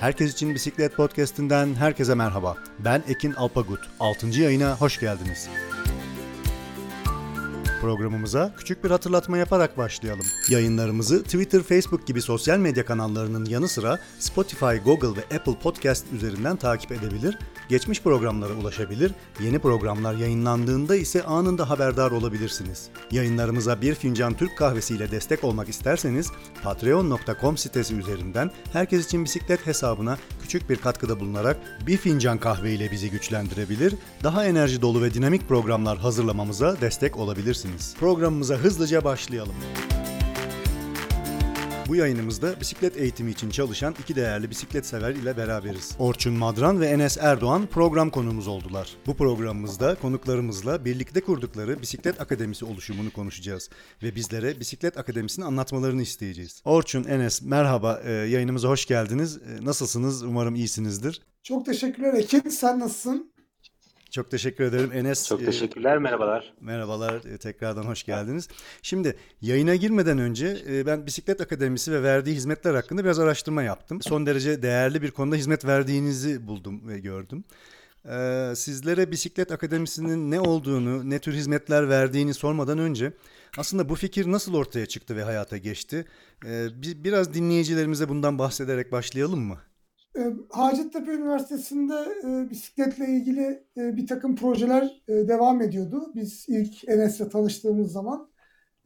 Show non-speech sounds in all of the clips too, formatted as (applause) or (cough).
Herkes için Bisiklet Podcast'inden herkese merhaba. Ben Ekin Alpagut. 6. yayına hoş geldiniz. Programımıza küçük bir hatırlatma yaparak başlayalım. Yayınlarımızı Twitter, Facebook gibi sosyal medya kanallarının yanı sıra Spotify, Google ve Apple Podcast üzerinden takip edebilir, geçmiş programlara ulaşabilir, yeni programlar yayınlandığında ise anında haberdar olabilirsiniz. Yayınlarımıza bir fincan Türk kahvesi ile destek olmak isterseniz patreon.com sitesi üzerinden herkes için bisiklet hesabına küçük bir katkıda bulunarak bir fincan kahve ile bizi güçlendirebilir, daha enerji dolu ve dinamik programlar hazırlamamıza destek olabilirsiniz. Programımıza hızlıca başlayalım. Bu yayınımızda bisiklet eğitimi için çalışan iki değerli bisiklet sever ile beraberiz. Orçun Madran ve Enes Erdoğan program konuğumuz oldular. Bu programımızda konuklarımızla birlikte kurdukları Bisiklet Akademisi oluşumunu konuşacağız ve bizlere Bisiklet Akademisi'ni anlatmalarını isteyeceğiz. Orçun, Enes merhaba, e, yayınımıza hoş geldiniz. E, nasılsınız? Umarım iyisinizdir. Çok teşekkürler Ekin. Sen nasılsın? Çok teşekkür ederim Enes. Çok teşekkürler, merhabalar. Merhabalar, tekrardan hoş geldiniz. Şimdi yayına girmeden önce ben Bisiklet Akademisi ve verdiği hizmetler hakkında biraz araştırma yaptım. Son derece değerli bir konuda hizmet verdiğinizi buldum ve gördüm. Sizlere Bisiklet Akademisi'nin ne olduğunu, ne tür hizmetler verdiğini sormadan önce aslında bu fikir nasıl ortaya çıktı ve hayata geçti? Biraz dinleyicilerimize bundan bahsederek başlayalım mı? Hacettepe Üniversitesi'nde e, bisikletle ilgili e, bir takım projeler e, devam ediyordu. Biz ilk Enes'le tanıştığımız zaman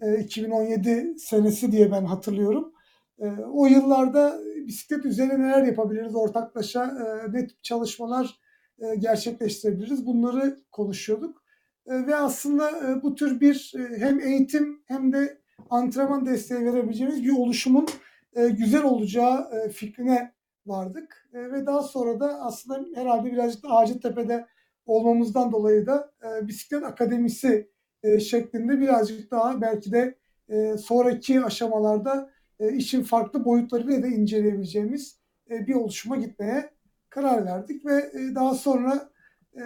e, 2017 senesi diye ben hatırlıyorum. E, o yıllarda bisiklet üzerine neler yapabiliriz, ortaklaşa e, ne tip çalışmalar e, gerçekleştirebiliriz bunları konuşuyorduk. E, ve aslında e, bu tür bir e, hem eğitim hem de antrenman desteği verebileceğimiz bir oluşumun e, güzel olacağı e, fikrine vardık. E, ve daha sonra da aslında herhalde birazcık da Hacettepe'de olmamızdan dolayı da e, bisiklet akademisi e, şeklinde birazcık daha belki de e, sonraki aşamalarda e, işin farklı boyutlarıyla da inceleyebileceğimiz e, bir oluşuma gitmeye karar verdik ve e, daha sonra e,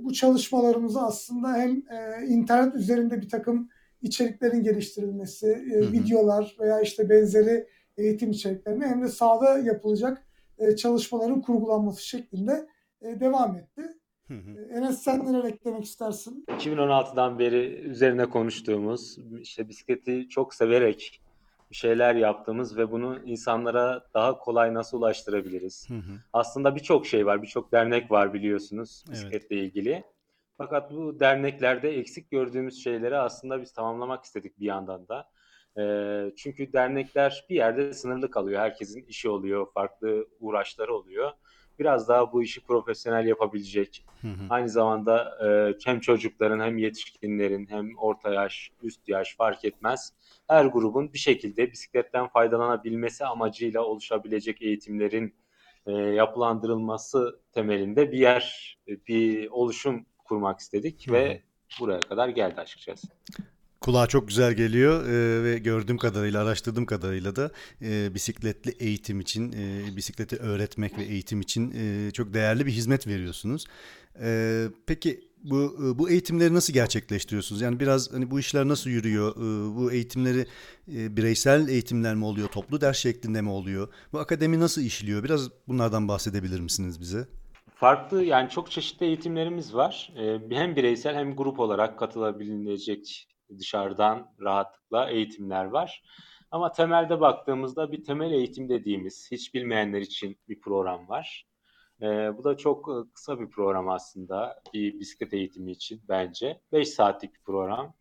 bu çalışmalarımızı aslında hem e, internet üzerinde bir takım içeriklerin geliştirilmesi, e, hı hı. videolar veya işte benzeri eğitim içeriklerini hem de sahada yapılacak e, çalışmaların kurgulanması şeklinde e, devam etti. Hı hı. E, Enes sen neler eklemek istersin? 2016'dan beri üzerine konuştuğumuz, işte bisikleti çok severek bir şeyler yaptığımız ve bunu insanlara daha kolay nasıl ulaştırabiliriz? Hı hı. Aslında birçok şey var, birçok dernek var biliyorsunuz bisikletle evet. ilgili. Fakat bu derneklerde eksik gördüğümüz şeyleri aslında biz tamamlamak istedik bir yandan da. E, çünkü dernekler bir yerde sınırlı kalıyor. Herkesin işi oluyor, farklı uğraşları oluyor. Biraz daha bu işi profesyonel yapabilecek. Hı hı. Aynı zamanda e, hem çocukların hem yetişkinlerin hem orta yaş, üst yaş fark etmez. Her grubun bir şekilde bisikletten faydalanabilmesi amacıyla oluşabilecek eğitimlerin e, yapılandırılması temelinde bir yer, bir oluşum kurmak istedik hı hı. ve buraya kadar geldi açıkçası. Kulağa çok güzel geliyor e, ve gördüğüm kadarıyla, araştırdığım kadarıyla da e, bisikletli eğitim için, e, bisikleti öğretmek ve eğitim için e, çok değerli bir hizmet veriyorsunuz. E, peki bu bu eğitimleri nasıl gerçekleştiriyorsunuz? Yani biraz hani bu işler nasıl yürüyor? E, bu eğitimleri e, bireysel eğitimler mi oluyor, toplu ders şeklinde mi oluyor? Bu akademi nasıl işliyor? Biraz bunlardan bahsedebilir misiniz bize? Farklı yani çok çeşitli eğitimlerimiz var. E, hem bireysel hem grup olarak katılabilecek dışarıdan rahatlıkla eğitimler var. Ama temelde baktığımızda bir temel eğitim dediğimiz hiç bilmeyenler için bir program var. Ee, bu da çok e, kısa bir program aslında bir bisiklet eğitimi için bence. 5 saatlik bir program.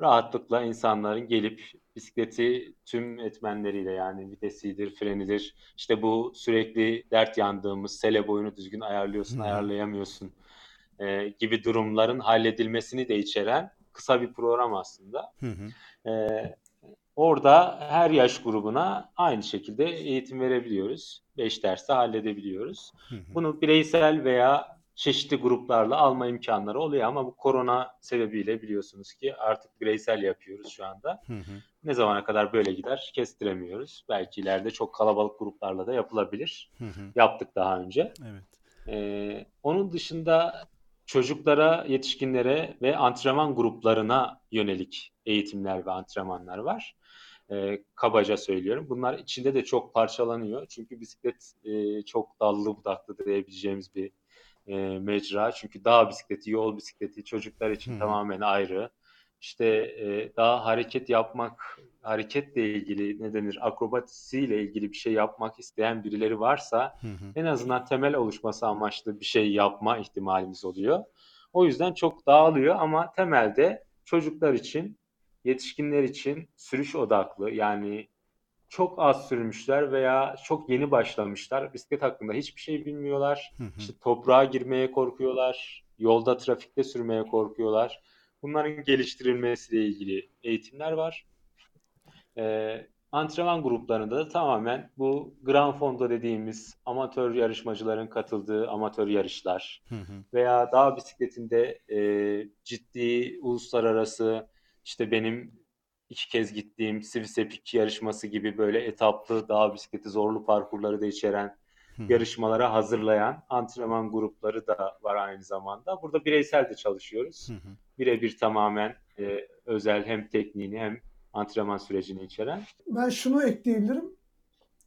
Rahatlıkla insanların gelip bisikleti tüm etmenleriyle yani vitesidir, frenidir, işte bu sürekli dert yandığımız sele boyunu düzgün ayarlıyorsun, hmm. ayarlayamıyorsun e, gibi durumların halledilmesini de içeren kısa bir program aslında. Hı hı. Ee, orada her yaş grubuna aynı şekilde eğitim verebiliyoruz. 5 derste halledebiliyoruz. Hı hı. Bunu bireysel veya çeşitli gruplarla alma imkanları oluyor ama bu korona sebebiyle biliyorsunuz ki artık bireysel yapıyoruz şu anda. Hı hı. Ne zamana kadar böyle gider kestiremiyoruz. Belki ileride çok kalabalık gruplarla da yapılabilir. Hı hı. Yaptık daha önce. Evet. Ee, onun dışında çocuklara, yetişkinlere ve antrenman gruplarına yönelik eğitimler ve antrenmanlar var. E, kabaca söylüyorum. Bunlar içinde de çok parçalanıyor. Çünkü bisiklet e, çok dallı budaklı diyebileceğimiz bir e, mecra. Çünkü dağ bisikleti, yol bisikleti çocuklar için Hı. tamamen ayrı. İşte e, daha hareket yapmak, hareketle ilgili ne denir, akrobasiyle ilgili bir şey yapmak isteyen birileri varsa Hı hı. en azından temel oluşması amaçlı bir şey yapma ihtimalimiz oluyor. O yüzden çok dağılıyor ama temelde çocuklar için, yetişkinler için sürüş odaklı yani çok az sürmüşler veya çok yeni başlamışlar. Bisiklet hakkında hiçbir şey bilmiyorlar. Hı hı. İşte toprağa girmeye korkuyorlar. Yolda trafikte sürmeye korkuyorlar. Bunların geliştirilmesiyle ilgili eğitimler var. Ee, antrenman gruplarında da tamamen bu Gran Fondo dediğimiz amatör yarışmacıların katıldığı amatör yarışlar Hı hı. veya dağ bisikletinde e, ciddi uluslararası işte benim iki kez gittiğim Swiss Epic yarışması gibi böyle etaplı dağ bisikleti zorlu parkurları da içeren Hı yarışmalara hazırlayan antrenman grupları da var aynı zamanda. Burada bireysel de çalışıyoruz. Birebir tamamen e, özel hem tekniğini hem antrenman sürecini içeren. Ben şunu ekleyebilirim.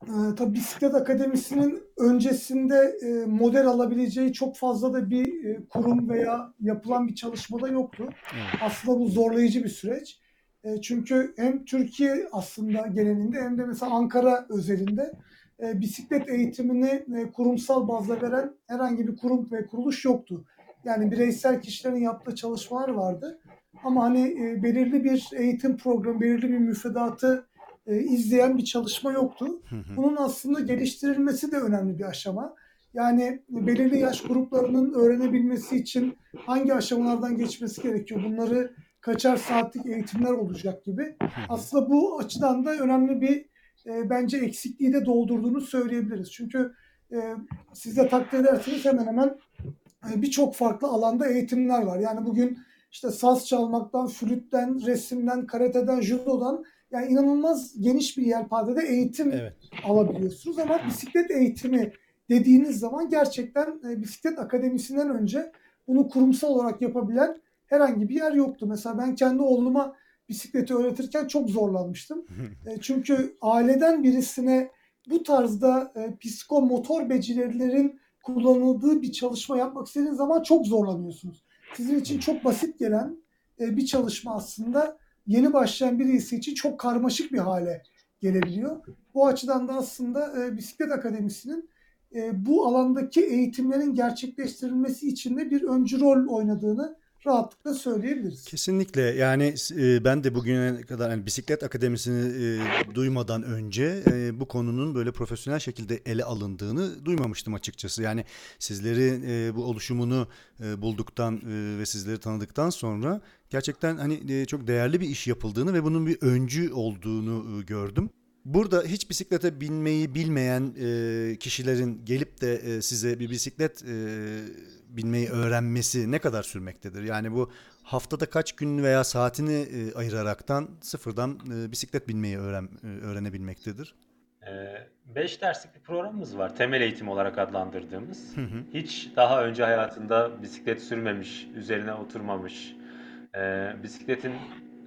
Ee, tabii bisiklet akademisinin öncesinde e, model alabileceği çok fazla da bir e, kurum veya yapılan bir çalışmada yoktu. Evet. Aslında bu zorlayıcı bir süreç. E, çünkü hem Türkiye aslında genelinde hem de mesela Ankara özelinde e, bisiklet eğitimini e, kurumsal bazda veren herhangi bir kurum ve kuruluş yoktu. Yani bireysel kişilerin yaptığı çalışmalar vardı. Ama hani e, belirli bir eğitim programı, belirli bir müfredatı e, izleyen bir çalışma yoktu. Bunun aslında geliştirilmesi de önemli bir aşama. Yani belirli yaş gruplarının öğrenebilmesi için hangi aşamalardan geçmesi gerekiyor? Bunları kaçar saatlik eğitimler olacak gibi. Aslında bu açıdan da önemli bir e, bence eksikliği de doldurduğunu söyleyebiliriz. Çünkü e, siz de takdir ederseniz hemen hemen e, birçok farklı alanda eğitimler var. Yani bugün işte saz çalmaktan, flütten, resimden, karateden, judodan yani inanılmaz geniş bir yelpazede eğitim Evet. alabiliyorsunuz ama bisiklet eğitimi dediğiniz zaman gerçekten e, bisiklet akademisinden önce bunu kurumsal olarak yapabilen herhangi bir yer yoktu. Mesela ben kendi oğluma bisikleti öğretirken çok zorlanmıştım. E, çünkü aileden birisine bu tarzda e, psikomotor becerilerin kullanıldığı bir çalışma yapmak istediğiniz zaman çok zorlanıyorsunuz. Sizin için çok basit gelen e, bir çalışma aslında yeni başlayan birisi için çok karmaşık bir hale gelebiliyor. Bu açıdan da aslında e, Bisiklet Akademisi'nin e, bu alandaki eğitimlerin gerçekleştirilmesi için de bir öncü rol oynadığını rahatlıkla söyleyebiliriz. Kesinlikle yani e, ben de bugüne kadar yani bisiklet akademisini e, duymadan önce e, bu konunun böyle profesyonel şekilde ele alındığını duymamıştım açıkçası. Yani sizleri e, bu oluşumunu e, bulduktan e, ve sizleri tanıdıktan sonra gerçekten hani e, çok değerli bir iş yapıldığını ve bunun bir öncü olduğunu e, gördüm. Burada hiç bisiklete binmeyi bilmeyen e, kişilerin gelip de e, size bir bisiklet e, binmeyi öğrenmesi ne kadar sürmektedir? Yani bu haftada kaç gün veya saatini e, ayıraraktan sıfırdan e, bisiklet binmeyi öğren, e, öğrenebilmektedir? 5 derslik bir programımız var. Temel eğitim olarak adlandırdığımız. Hı hı. Hiç daha önce hayatında bisiklet sürmemiş, üzerine oturmamış, e, bisikletin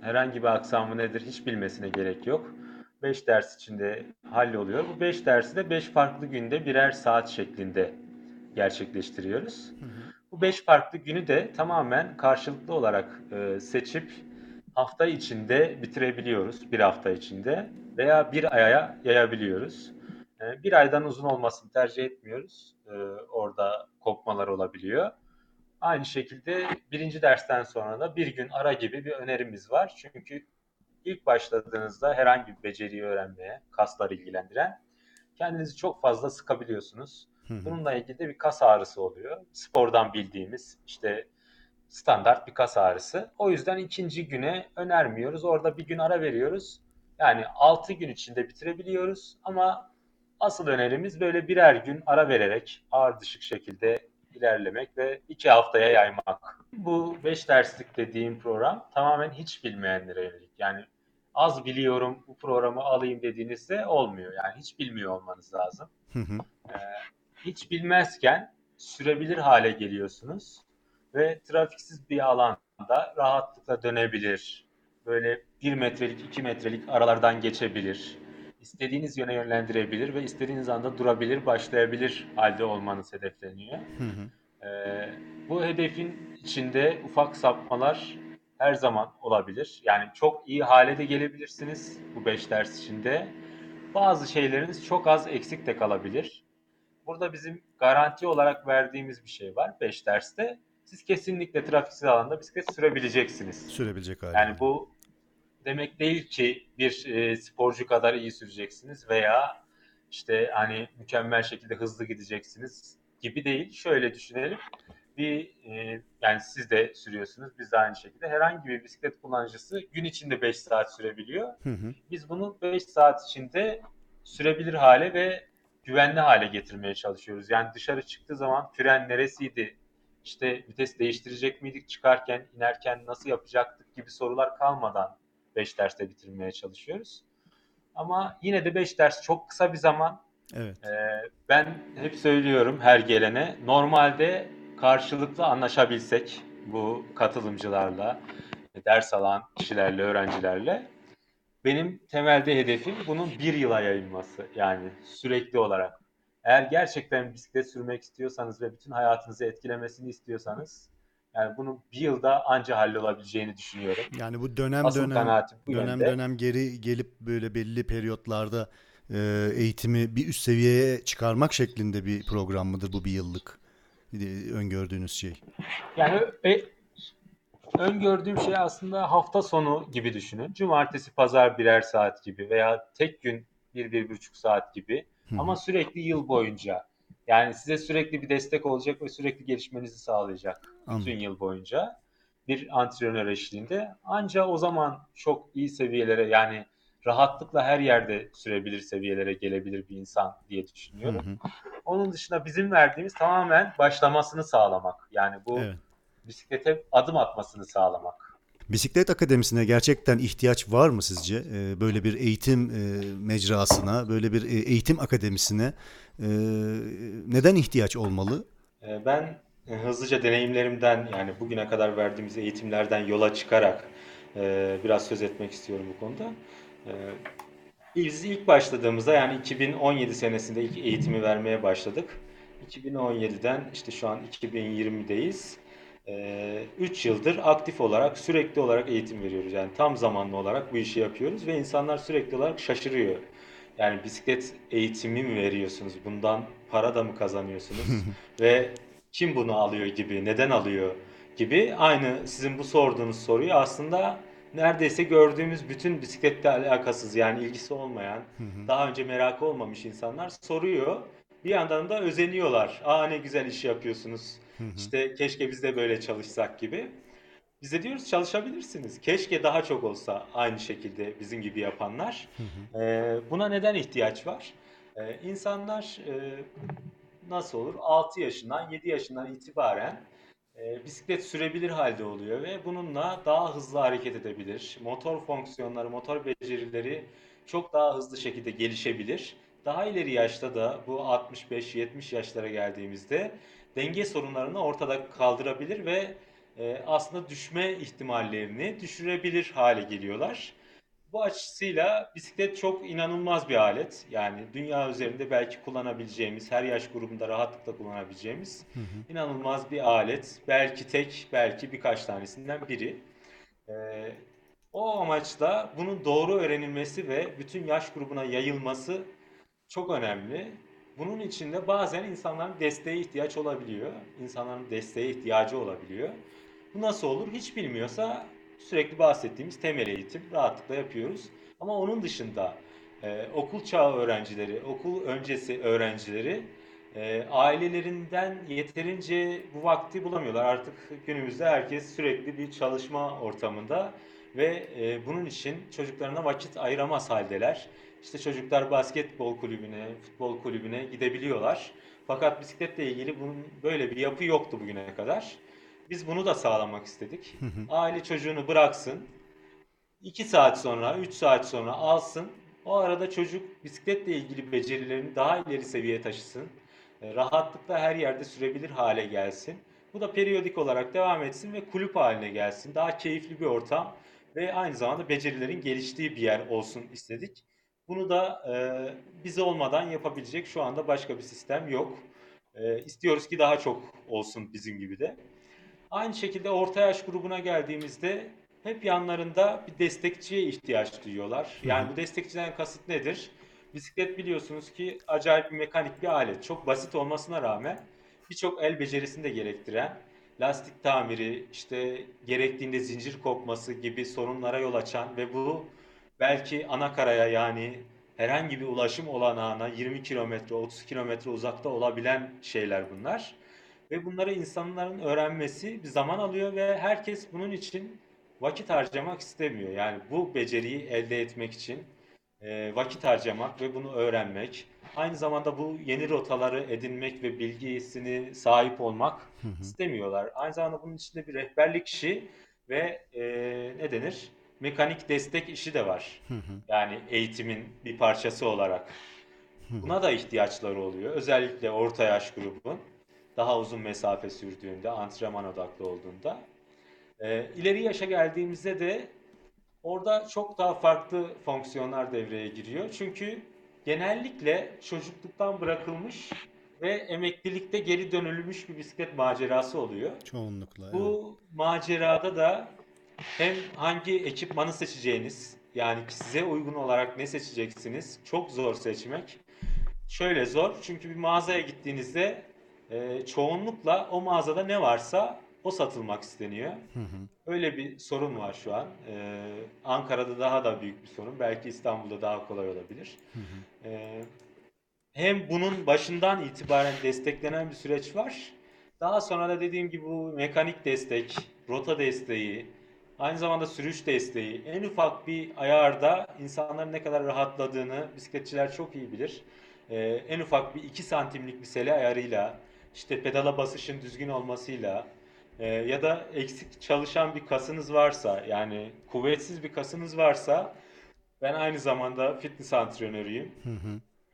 herhangi bir aksamı nedir hiç bilmesine gerek yok. 5 ders içinde halloluyor. Bu 5 dersi de 5 farklı günde birer saat şeklinde gerçekleştiriyoruz. Hı hı. Bu 5 farklı günü de tamamen karşılıklı olarak e, seçip hafta içinde bitirebiliyoruz. Bir hafta içinde veya bir aya yayabiliyoruz. E, bir aydan uzun olmasını tercih etmiyoruz. E, orada kopmalar olabiliyor. Aynı şekilde birinci dersten sonra da bir gün ara gibi bir önerimiz var. Çünkü ilk başladığınızda herhangi bir beceriyi öğrenmeye, kaslar ilgilendiren kendinizi çok fazla sıkabiliyorsunuz. Bununla ilgili de bir kas ağrısı oluyor. Spordan bildiğimiz işte standart bir kas ağrısı. O yüzden ikinci güne önermiyoruz. Orada bir gün ara veriyoruz. Yani 6 gün içinde bitirebiliyoruz ama asıl önerimiz böyle birer gün ara vererek ağır düşük şekilde ilerlemek ve iki haftaya yaymak. Bu 5 derslik dediğim program tamamen hiç bilmeyenlere yönelik. Yani az biliyorum bu programı alayım dediğinizde olmuyor. Yani hiç bilmiyor olmanız lazım. Hı hı. Ee, hiç bilmezken sürebilir hale geliyorsunuz ve trafiksiz bir alanda rahatlıkla dönebilir, böyle 1 metrelik, 2 metrelik aralardan geçebilir. İstediğiniz yöne yönlendirebilir ve istediğiniz anda durabilir, başlayabilir halde olmanız hedefleniyor. Hı hı. Ee, bu hedefin içinde ufak sapmalar her zaman olabilir. Yani çok iyi hale de gelebilirsiniz bu 5 ders içinde. Bazı şeyleriniz çok az eksik de kalabilir. Burada bizim garanti olarak verdiğimiz bir şey var 5 derste. Siz kesinlikle trafiksiz alanda bisiklet sürebileceksiniz. Sürebilecek hali. Yani bu demek değil ki bir e, sporcu kadar iyi süreceksiniz veya işte hani mükemmel şekilde hızlı gideceksiniz gibi değil. Şöyle düşünelim. Bir e, yani siz de sürüyorsunuz, biz de aynı şekilde. Herhangi bir bisiklet kullanıcısı gün içinde 5 saat sürebiliyor. Hı hı. Biz bunu 5 saat içinde sürebilir hale ve güvenli hale getirmeye çalışıyoruz. Yani dışarı çıktığı zaman fren neresiydi? İşte vites değiştirecek miydik çıkarken, inerken nasıl yapacaktık gibi sorular kalmadan 5 derste bitirmeye çalışıyoruz. Ama yine de 5 ders çok kısa bir zaman. Evet. Ee, ben hep söylüyorum her gelene normalde karşılıklı anlaşabilsek bu katılımcılarla, ders alan kişilerle, öğrencilerle benim temelde hedefim bunun bir yıla yayılması. Yani sürekli olarak. Eğer gerçekten bisiklet sürmek istiyorsanız ve bütün hayatınızı etkilemesini istiyorsanız yani bunun bir yılda anca hallolabileceğini düşünüyorum. Yani bu dönem Asıl dönem bu dönem yönde. dönem geri gelip böyle belli periyotlarda e, eğitimi bir üst seviyeye çıkarmak şeklinde bir program mıdır bu bir yıllık öngördüğünüz şey? Yani e, öngördüğüm şey aslında hafta sonu gibi düşünün. Cumartesi, pazar birer saat gibi veya tek gün bir, bir buçuk saat gibi. Hı hı. Ama sürekli yıl boyunca. Yani size sürekli bir destek olacak ve sürekli gelişmenizi sağlayacak Anladım. bütün yıl boyunca bir antrenör eşliğinde. Anca o zaman çok iyi seviyelere yani rahatlıkla her yerde sürebilir seviyelere gelebilir bir insan diye Hı düşünüyorum. hı. Onun dışında bizim verdiğimiz tamamen başlamasını sağlamak. Yani bu Evet. Bisiklete adım atmasını sağlamak. Bisiklet akademisine gerçekten ihtiyaç var mı sizce? E, böyle bir eğitim e, mecrasına, böyle bir e, eğitim akademisine e, neden ihtiyaç olmalı? Ee, Ben hızlıca deneyimlerimden yani bugüne kadar verdiğimiz eğitimlerden yola çıkarak biraz söz etmek istiyorum bu konuda. Biz ilk başladığımızda yani 2017 senesinde ilk eğitimi vermeye başladık. 2017'den işte şu an 2020'deyiz. 3 yıldır aktif olarak sürekli olarak eğitim veriyoruz. Yani tam zamanlı olarak bu işi yapıyoruz ve insanlar sürekli olarak şaşırıyor. Yani bisiklet eğitimi mi veriyorsunuz? Bundan para da mı kazanıyorsunuz? (laughs) Ve kim bunu alıyor gibi, neden alıyor gibi aynı sizin bu sorduğunuz soruyu aslında neredeyse gördüğümüz bütün bisikletle alakasız yani ilgisi olmayan, daha önce merakı olmamış insanlar soruyor. Bir yandan da özeniyorlar. Aa ne güzel iş yapıyorsunuz. İşte keşke biz de böyle çalışsak gibi. Biz de diyoruz çalışabilirsiniz. Keşke daha çok olsa aynı şekilde bizim gibi yapanlar. Ee, buna neden ihtiyaç var? Ee, insanlar e, nasıl olur? 6 yaşından 7 yaşından itibaren e, bisiklet sürebilir halde oluyor ve bununla daha hızlı hareket edebilir. Motor fonksiyonları, motor becerileri çok daha hızlı şekilde gelişebilir. Daha ileri yaşta da bu 65-70 yaşlara geldiğimizde denge sorunlarını ortada kaldırabilir ve e, aslında düşme ihtimallerini düşürebilir hale geliyorlar. Bu açısıyla bisiklet çok inanılmaz bir alet. Yani dünya üzerinde belki kullanabileceğimiz, her yaş grubunda rahatlıkla kullanabileceğimiz inanılmaz bir alet. Belki tek, belki birkaç tanesinden biri. Ee, o amaçla bunun doğru öğrenilmesi ve bütün yaş grubuna yayılması çok önemli. Bunun için de bazen insanların desteğe ihtiyaç olabiliyor. İnsanların desteğe ihtiyacı olabiliyor. Bu nasıl olur? Hiç bilmiyorsa sürekli bahsettiğimiz temel eğitim rahatlıkla yapıyoruz. Ama onun dışında e, okul çağı öğrencileri, okul öncesi öğrencileri e, ailelerinden yeterince bu vakti bulamıyorlar. Artık günümüzde herkes sürekli bir çalışma ortamında ve e, bunun için çocuklarına vakit ayıramaz haldeler. İşte çocuklar basketbol kulübüne, futbol kulübüne gidebiliyorlar. Fakat bisikletle ilgili bunun böyle bir yapı yoktu bugüne kadar. Biz bunu da sağlamak istedik. Aile çocuğunu bıraksın. 2 saat sonra, 3 saat sonra alsın. O arada çocuk bisikletle ilgili becerilerini daha ileri seviyeye taşısın. E, Rahatlıkla her yerde sürebilir hale gelsin. Bu da periyodik olarak devam etsin ve kulüp haline gelsin. Daha keyifli bir ortam ve aynı zamanda becerilerin geliştiği bir yer olsun istedik. Bunu da e, biz olmadan yapabilecek şu anda başka bir sistem yok. E, istiyoruz ki daha çok olsun bizim gibi de. Aynı şekilde orta yaş grubuna geldiğimizde hep yanlarında bir destekçiye ihtiyaç duyuyorlar. Yani bu destekçiden kasıt nedir? Bisiklet biliyorsunuz ki acayip bir mekanik bir alet. Çok basit olmasına rağmen birçok el becerisini de gerektiren, lastik tamiri, işte gerektiğinde zincir kopması gibi sorunlara yol açan ve bu belki ana karaya yani herhangi bir ulaşım olanağına 20 kilometre, 30 kilometre uzakta olabilen şeyler bunlar. Ve bunları insanların öğrenmesi bir zaman alıyor ve herkes bunun için vakit harcamak istemiyor. Yani bu beceriyi elde etmek için e, vakit harcamak ve bunu öğrenmek, aynı zamanda bu yeni rotaları edinmek ve bilgisini sahip olmak istemiyorlar. Aynı zamanda bunun içinde bir rehberlik işi ve e, ne denir? Mekanik destek işi de var. Yani eğitimin bir parçası olarak. Buna da ihtiyaçları oluyor. Özellikle orta yaş grubun daha uzun mesafe sürdüğünde, antrenman odaklı olduğunda. E, ileri yaşa geldiğimizde de orada çok daha farklı fonksiyonlar devreye giriyor. Çünkü genellikle çocukluktan bırakılmış ve emeklilikte geri dönülmüş bir bisiklet macerası oluyor. Çoğunlukla. evet. Bu macerada da hem hangi ekipmanı seçeceğiniz, yani size uygun olarak ne seçeceksiniz çok zor seçmek. Şöyle zor çünkü bir mağazaya gittiğinizde e, çoğunlukla o mağazada ne varsa o satılmak isteniyor. Öyle bir sorun var şu an. E, Ankara'da daha da büyük bir sorun. Belki İstanbul'da daha kolay olabilir. E, hem bunun başından itibaren desteklenen bir süreç var. Daha sonra da dediğim gibi bu mekanik destek, rota desteği, aynı zamanda sürüş desteği, en ufak bir ayarda insanların ne kadar rahatladığını bisikletçiler çok iyi bilir. Ee, en ufak bir 2 santimlik bir sele ayarıyla, işte pedala basışın düzgün olmasıyla e, ya da eksik çalışan bir kasınız varsa, yani kuvvetsiz bir kasınız varsa, ben aynı zamanda fitness antrenörüyüm.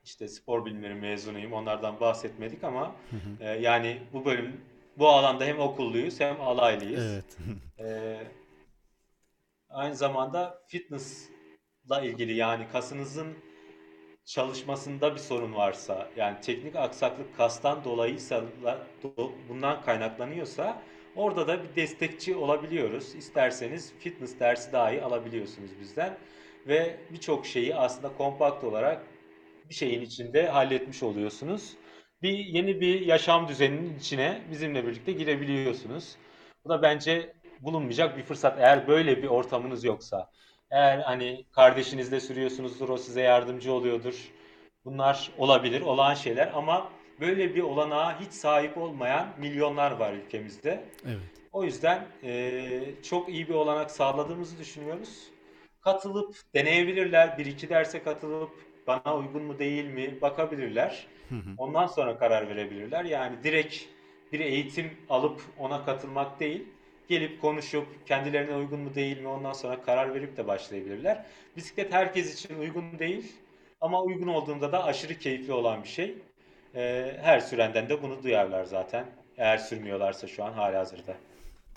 İşte spor bilimleri mezunuyum. Onlardan bahsetmedik ama e, yani bu bölüm bu alanda hem okulluyuz hem alaylıyız. Evet. E, aynı zamanda fitness'la ilgili yani kasınızın çalışmasında bir sorun varsa yani teknik aksaklık kastan dolayıysa do- bundan kaynaklanıyorsa orada da bir destekçi olabiliyoruz. İsterseniz fitness dersi dahi alabiliyorsunuz bizden ve birçok şeyi aslında kompakt olarak bir şeyin içinde halletmiş oluyorsunuz. Bir yeni bir yaşam düzeninin içine bizimle birlikte girebiliyorsunuz. Bu da bence bulunmayacak bir fırsat eğer böyle bir ortamınız yoksa. Eğer hani kardeşinizle sürüyorsunuzdur, o size yardımcı oluyordur. Bunlar olabilir, olağan şeyler ama böyle bir olanağa hiç sahip olmayan milyonlar var ülkemizde. Evet. O yüzden eee, çok iyi bir olanak sağladığımızı düşünüyoruz. Katılıp deneyebilirler. Bir iki derse katılıp bana uygun mu değil mi bakabilirler. Ondan sonra karar verebilirler. Yani direkt bir eğitim alıp ona katılmak değil, gelip konuşup kendilerine uygun mu değil mi ondan sonra karar verip de başlayabilirler. Bisiklet herkes için uygun değil ama uygun olduğunda da aşırı keyifli olan bir şey. Eee, her sürenden de bunu duyarlar zaten. Eğer sürmüyorlarsa şu an halihazırda.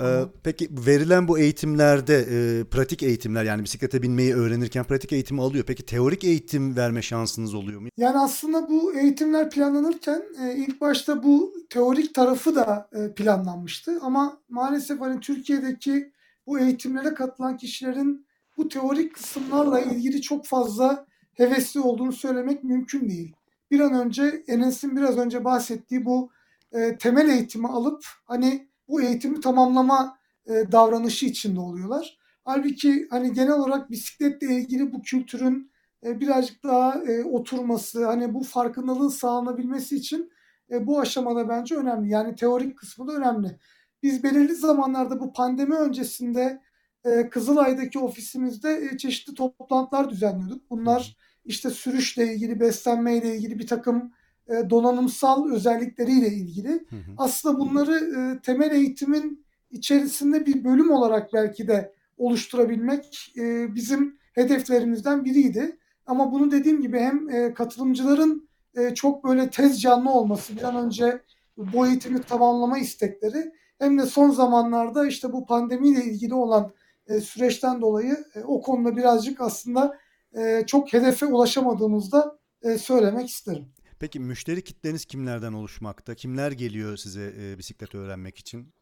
Ee, peki verilen bu eğitimlerde e, pratik eğitimler yani bisiklete binmeyi öğrenirken pratik eğitimi alıyor. Peki teorik eğitim verme şansınız oluyor mu? Yani aslında bu eğitimler planlanırken e, ilk başta bu teorik tarafı da e, planlanmıştı. Ama maalesef hani Türkiye'deki bu eğitimlere katılan kişilerin bu teorik kısımlarla ilgili çok fazla hevesli olduğunu söylemek mümkün değil. Bir an önce Enes'in biraz önce bahsettiği bu e, temel eğitimi alıp hani bu eğitimi tamamlama e, davranışı içinde oluyorlar. Halbuki hani genel olarak bisikletle ilgili bu kültürün e, birazcık daha e, oturması, hani bu farkındalığın sağlanabilmesi için e, bu aşamada bence önemli. Yani teorik kısmı da önemli. Biz belirli zamanlarda bu pandemi öncesinde e, Kızılay'daki ofisimizde e, çeşitli toplantılar düzenliyorduk. Bunlar işte sürüşle ilgili, beslenmeyle ilgili bir takım e, donanımsal özellikleriyle ilgili. Aslında bunları e, temel eğitimin içerisinde bir bölüm olarak belki de oluşturabilmek e, bizim hedeflerimizden biriydi. Ama bunu dediğim gibi hem e, katılımcıların e, çok böyle tez canlı olması, bir an önce bu eğitimi tamamlama istekleri hem de son zamanlarda işte bu pandemiyle ilgili olan e, süreçten dolayı e, o konuda birazcık aslında e, çok hedefe ulaşamadığımızda e, söylemek isterim. Peki müşteri kitleniz kimlerden oluşmakta? Kimler geliyor size e, bisiklet öğrenmek için?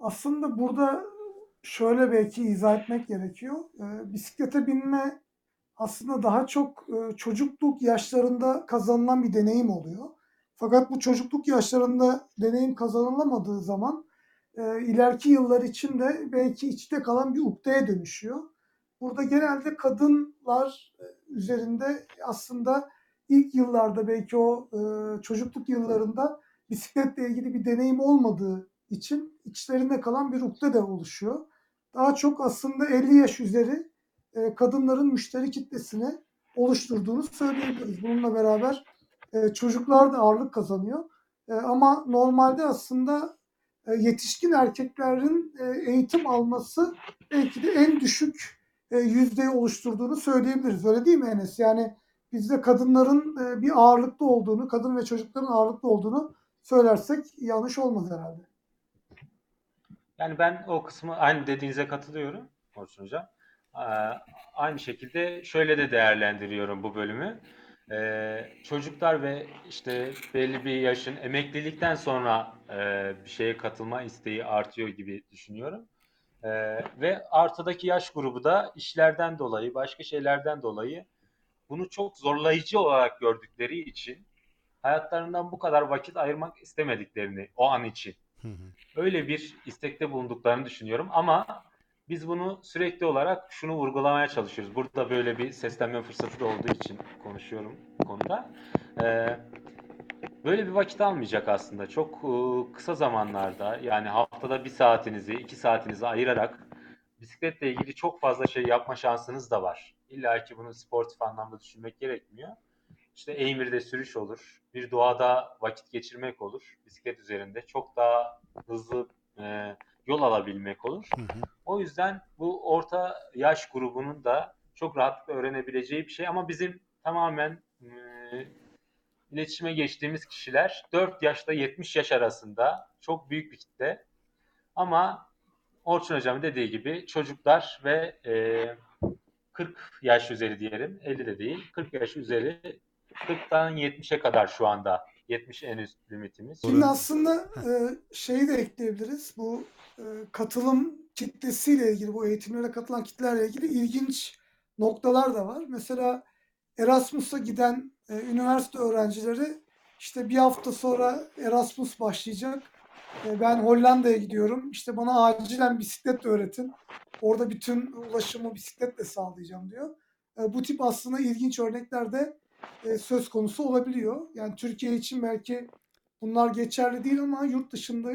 Aslında burada şöyle belki izah etmek gerekiyor. E, bisiklete binme aslında daha çok e, çocukluk yaşlarında kazanılan bir deneyim oluyor. Fakat bu çocukluk yaşlarında deneyim kazanılamadığı zaman e, ileriki yıllar içinde belki içte kalan bir ukdeye dönüşüyor. Burada genelde kadınlar e, üzerinde aslında ilk yıllarda belki o e, çocukluk yıllarında bisikletle ilgili bir deneyim olmadığı için içlerinde kalan bir ukde de oluşuyor. Daha çok aslında 50 yaş üzeri e, kadınların müşteri kitlesini oluşturduğunu söyleyebiliriz. Bununla beraber e, çocuklar da ağırlık kazanıyor. E, ama normalde aslında e, yetişkin erkeklerin e, eğitim alması belki de en düşük e, yüzdeyi oluşturduğunu söyleyebiliriz. Öyle değil mi Enes? Yani bizde kadınların e, bir ağırlıklı olduğunu, kadın ve çocukların ağırlıklı olduğunu söylersek yanlış olmaz herhalde. Yani ben o kısmı aynı dediğinize katılıyorum Orçun Hocam. Aynı şekilde şöyle de değerlendiriyorum bu bölümü. Ee, çocuklar ve işte belli bir yaşın emeklilikten sonra e, bir şeye katılma isteği artıyor gibi düşünüyorum. Ee, ve artıdaki yaş grubu da işlerden dolayı, başka şeylerden dolayı bunu çok zorlayıcı olarak gördükleri için hayatlarından bu kadar vakit ayırmak istemediklerini o an için Hı hı. öyle bir istekte bulunduklarını düşünüyorum ama biz bunu sürekli olarak şunu vurgulamaya çalışıyoruz. Burada böyle bir seslenme fırsatı da olduğu için konuşuyorum bu konuda. Ee, böyle bir vakit almayacak aslında. Çok e, kısa zamanlarda yani haftada bir saatinizi, iki saatinizi ayırarak bisikletle ilgili çok fazla şey yapma şansınız da var. İlla ki bunu sportif anlamda düşünmek gerekmiyor. İşte Eymir'de sürüş olur, bir doğada vakit geçirmek olur, bisiklet üzerinde çok daha hızlı e, yol alabilmek olur. Hı hı. O yüzden bu orta yaş grubunun da çok rahatlıkla öğrenebileceği bir şey ama bizim tamamen e, iletişime geçtiğimiz kişiler 4 yaşla 70 yaş arasında çok büyük bir kitle. Ama Orçun Hocam'ın dediği gibi çocuklar ve e, 40 yaş üzeri diyelim, 50 de değil, 40 yaş üzeri 40'tan 70'e kadar şu anda 70 en üst limitimiz. Şimdi aslında e, şeyi de ekleyebiliriz. Bu e, katılım kitlesiyle ilgili, bu eğitimlere katılan kitlerle ilgili ilginç noktalar da var. Mesela Erasmus'a giden e, üniversite öğrencileri işte bir hafta sonra Erasmus başlayacak. E, ben Hollanda'ya gidiyorum. İşte bana acilen bisiklet öğretin. Orada bütün ulaşımı bisikletle sağlayacağım diyor. E, bu tip aslında ilginç örnekler de e, söz konusu olabiliyor. Yani Türkiye için belki bunlar geçerli değil ama yurt dışında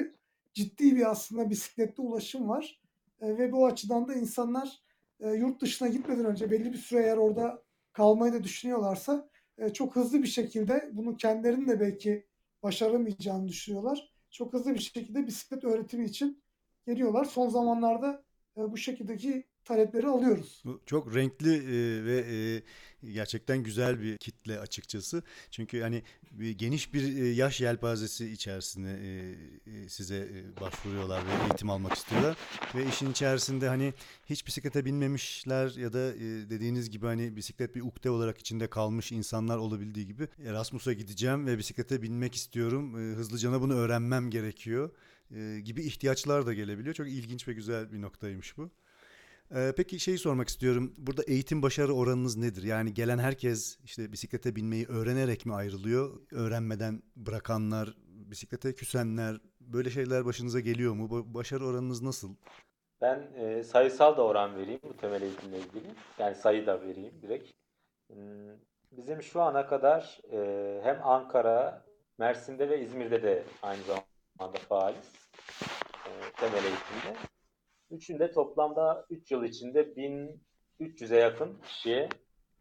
ciddi bir aslında bisikletli ulaşım var. E, ve bu açıdan da insanlar e, yurt dışına gitmeden önce belli bir süre eğer orada kalmayı da düşünüyorlarsa e, çok hızlı bir şekilde bunu kendilerinin de belki başaramayacağını düşünüyorlar. Çok hızlı bir şekilde bisiklet öğretimi için geliyorlar. Son zamanlarda bu şekildeki talepleri alıyoruz. Bu çok renkli e, ve e, gerçekten güzel bir kitle açıkçası. Çünkü hani geniş bir e, yaş yelpazesi içerisinde e, e, size e, başvuruyorlar ve eğitim almak istiyorlar. Ve işin içerisinde hani hiç bisiklete binmemişler ya da e, dediğiniz gibi hani bisiklet bir ukde olarak içinde kalmış insanlar olabildiği gibi Erasmus'a gideceğim ve bisiklete binmek istiyorum. E, hızlıcana bunu öğrenmem gerekiyor e, gibi ihtiyaçlar da gelebiliyor. Çok ilginç ve güzel bir noktaymış bu. Ee, peki şeyi sormak istiyorum. Burada eğitim başarı oranınız nedir? Yani gelen herkes işte bisiklete binmeyi öğrenerek mi ayrılıyor? Öğrenmeden bırakanlar, bisiklete küsenler, böyle şeyler başınıza geliyor mu? Başarı oranınız nasıl? Ben e, sayısal da oran vereyim bu temel eğitimle ilgili. Yani sayı da vereyim direkt. Hmm, Bizim şu ana kadar e, hem Ankara, Mersin'de ve İzmir'de de aynı zamanda faaliz e, temel eğitimde. Üçünde toplamda 3 yıl içinde 1300'e yakın kişiye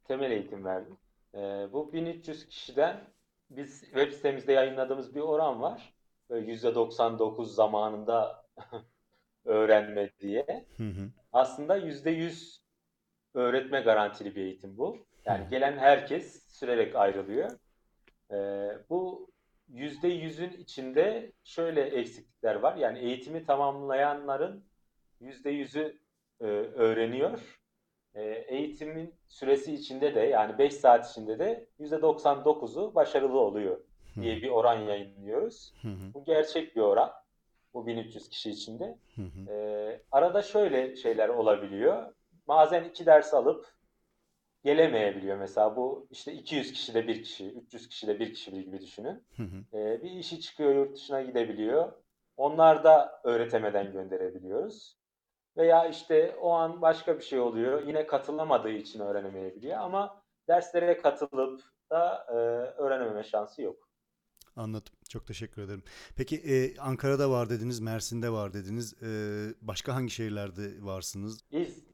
temel eğitim verdim. E, bu 1300 kişiden biz web sitemizde yayınladığımız bir oran var. Böyle %99 zamanında (laughs) öğrenme diye. Hı hı. Aslında %100 öğretme garantili bir eğitim bu. Yani gelen herkes sürerek ayrılıyor. Ee, bu %100'ün içinde şöyle eksiklikler var. Yani eğitimi tamamlayanların %100'ü e, öğreniyor. E, eğitimin süresi içinde de yani 5 saat içinde de %99'u başarılı oluyor diye bir oran yayınlıyoruz. Bu gerçek bir oran. Bu 1300 kişi içinde. Ee, arada şöyle şeyler olabiliyor. Bazen iki ders alıp gelemeyebiliyor. Mesela bu işte 200 kişide bir kişi, 300 kişide bir kişi gibi düşünün. Hı hı. Ee, bir işi çıkıyor yurt dışına gidebiliyor. Onlar da öğretemeden gönderebiliyoruz. Veya işte o an başka bir şey oluyor. Yine katılamadığı için öğrenemeyebiliyor ama derslere katılıp da e, öğrenememe şansı yok. Anladım. Çok teşekkür ederim. Peki e, Ankara'da var dediniz, Mersin'de var dediniz. E, başka hangi şehirlerde varsınız? İz,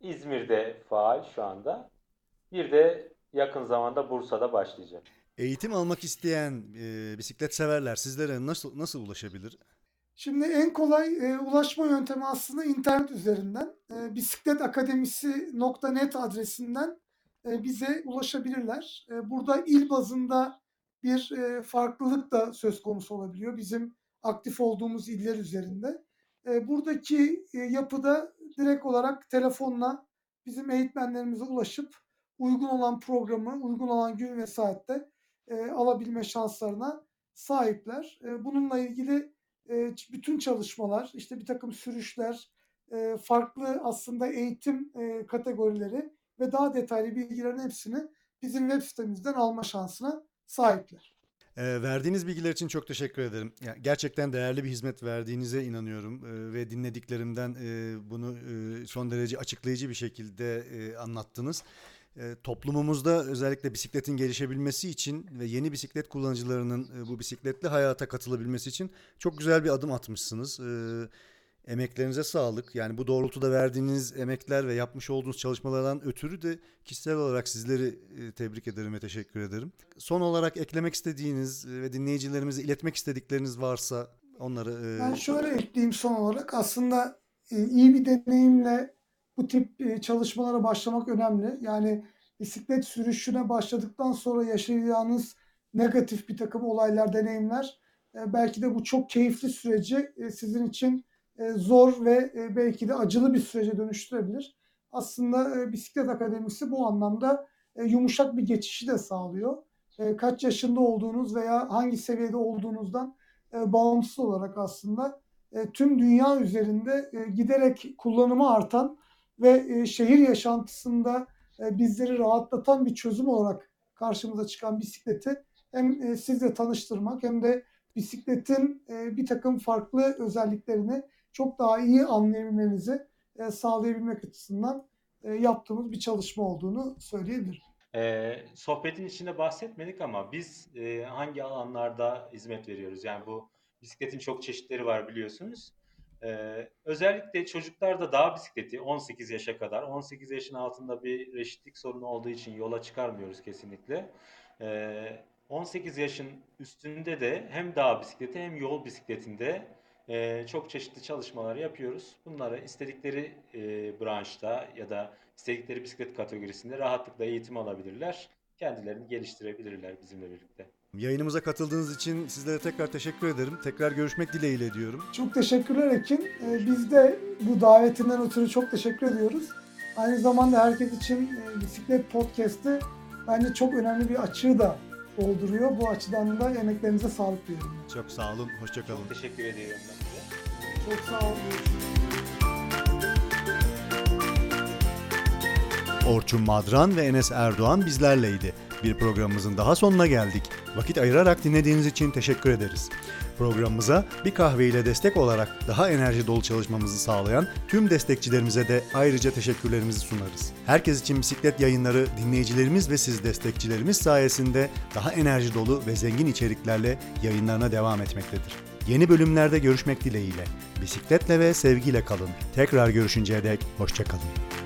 İzmir'de faal şu anda. Bir de yakın zamanda Bursa'da başlayacak. Eğitim almak isteyen e, bisiklet severler sizlere nasıl nasıl ulaşabilir? Şimdi en kolay e, ulaşma yöntemi aslında internet üzerinden. E, bisikletakademisi.net adresinden e, bize ulaşabilirler. E, burada il bazında bir e, farklılık da söz konusu olabiliyor bizim aktif olduğumuz iller üzerinde. Buradaki yapıda direkt olarak telefonla bizim eğitmenlerimize ulaşıp uygun olan programı, uygun olan gün ve saatte alabilme şanslarına sahipler. Bununla ilgili bütün çalışmalar, işte bir takım sürüşler, farklı aslında eğitim kategorileri ve daha detaylı bilgilerin hepsini bizim web sitemizden alma şansına sahipler. E, verdiğiniz bilgiler için çok teşekkür ederim. Ya, gerçekten değerli bir hizmet verdiğinize inanıyorum e, ve dinlediklerimden e, bunu e, son derece açıklayıcı bir şekilde e, anlattınız. E, toplumumuzda özellikle bisikletin gelişebilmesi için ve yeni bisiklet kullanıcılarının e, bu bisikletli hayata katılabilmesi için çok güzel bir adım atmışsınız. E, emeklerinize sağlık. Yani bu doğrultuda verdiğiniz emekler ve yapmış olduğunuz çalışmalardan ötürü de kişisel olarak sizleri e, tebrik ederim ve teşekkür ederim. Son olarak eklemek istediğiniz e, ve dinleyicilerimize iletmek istedikleriniz varsa onları... e, Ben şöyle ekleyeyim son olarak. Aslında iyi bir deneyimle bu tip çalışmalara başlamak önemli. Yani bisiklet sürüşüne başladıktan sonra yaşayacağınız negatif bir takım olaylar, deneyimler belki de bu çok keyifli süreci sizin için zor ve e, belki de acılı bir sürece dönüştürebilir. Aslında e, Bisiklet Akademisi bu anlamda e, yumuşak bir geçişi de sağlıyor. E, kaç yaşında olduğunuz veya hangi seviyede olduğunuzdan e, bağımsız olarak aslında e, tüm dünya üzerinde e, giderek kullanımı artan ve e, şehir yaşantısında e, bizleri rahatlatan bir çözüm olarak karşımıza çıkan bisikleti hem e, sizle tanıştırmak hem de bisikletin e, bir takım farklı özelliklerini çok daha iyi anlayabilmenizi e, sağlayabilmek açısından e, yaptığımız bir çalışma olduğunu söyleyebilirim. Ee, sohbetin içinde bahsetmedik ama biz e, hangi alanlarda hizmet veriyoruz? Yani bu bisikletin çok çeşitleri var biliyorsunuz. Ee, özellikle çocuklarda dağ bisikleti 18 yaşa kadar, 18 yaşın altında bir reşitlik sorunu olduğu için yola çıkarmıyoruz kesinlikle. Ee, 18 yaşın üstünde de hem dağ bisikleti hem yol bisikletinde e, çok çeşitli çalışmalar yapıyoruz. Bunları istedikleri e, branşta ya da istedikleri bisiklet kategorisinde rahatlıkla eğitim alabilirler. Kendilerini geliştirebilirler bizimle birlikte. Yayınımıza katıldığınız için sizlere tekrar teşekkür ederim. Tekrar görüşmek dileğiyle diyorum. Çok teşekkürler Ekin. E, biz de bu davetinden ötürü çok teşekkür ediyoruz. Aynı zamanda herkes için e, Bisiklet Podcast'ı bence çok önemli bir açığı da dolduruyor. Bu açıdan da emeklerinize sağlık diyorum. Çok sağ olun, hoşçakalın. Çok teşekkür ediyorum ben size. Çok sağ olun. Orçun Madran ve Enes Erdoğan bizlerleydi. Bir programımızın daha sonuna geldik. Vakit ayırarak dinlediğiniz için teşekkür ederiz. Programımıza bir kahve ile destek olarak daha enerji dolu çalışmamızı sağlayan tüm destekçilerimize de ayrıca teşekkürlerimizi sunarız. Herkes için bisiklet yayınları dinleyicilerimiz ve siz destekçilerimiz sayesinde daha enerji dolu ve zengin içeriklerle yayınlarına devam etmektedir. Yeni bölümlerde görüşmek dileğiyle. Bisikletle ve sevgiyle kalın. Tekrar görüşünceye dek hoşçakalın.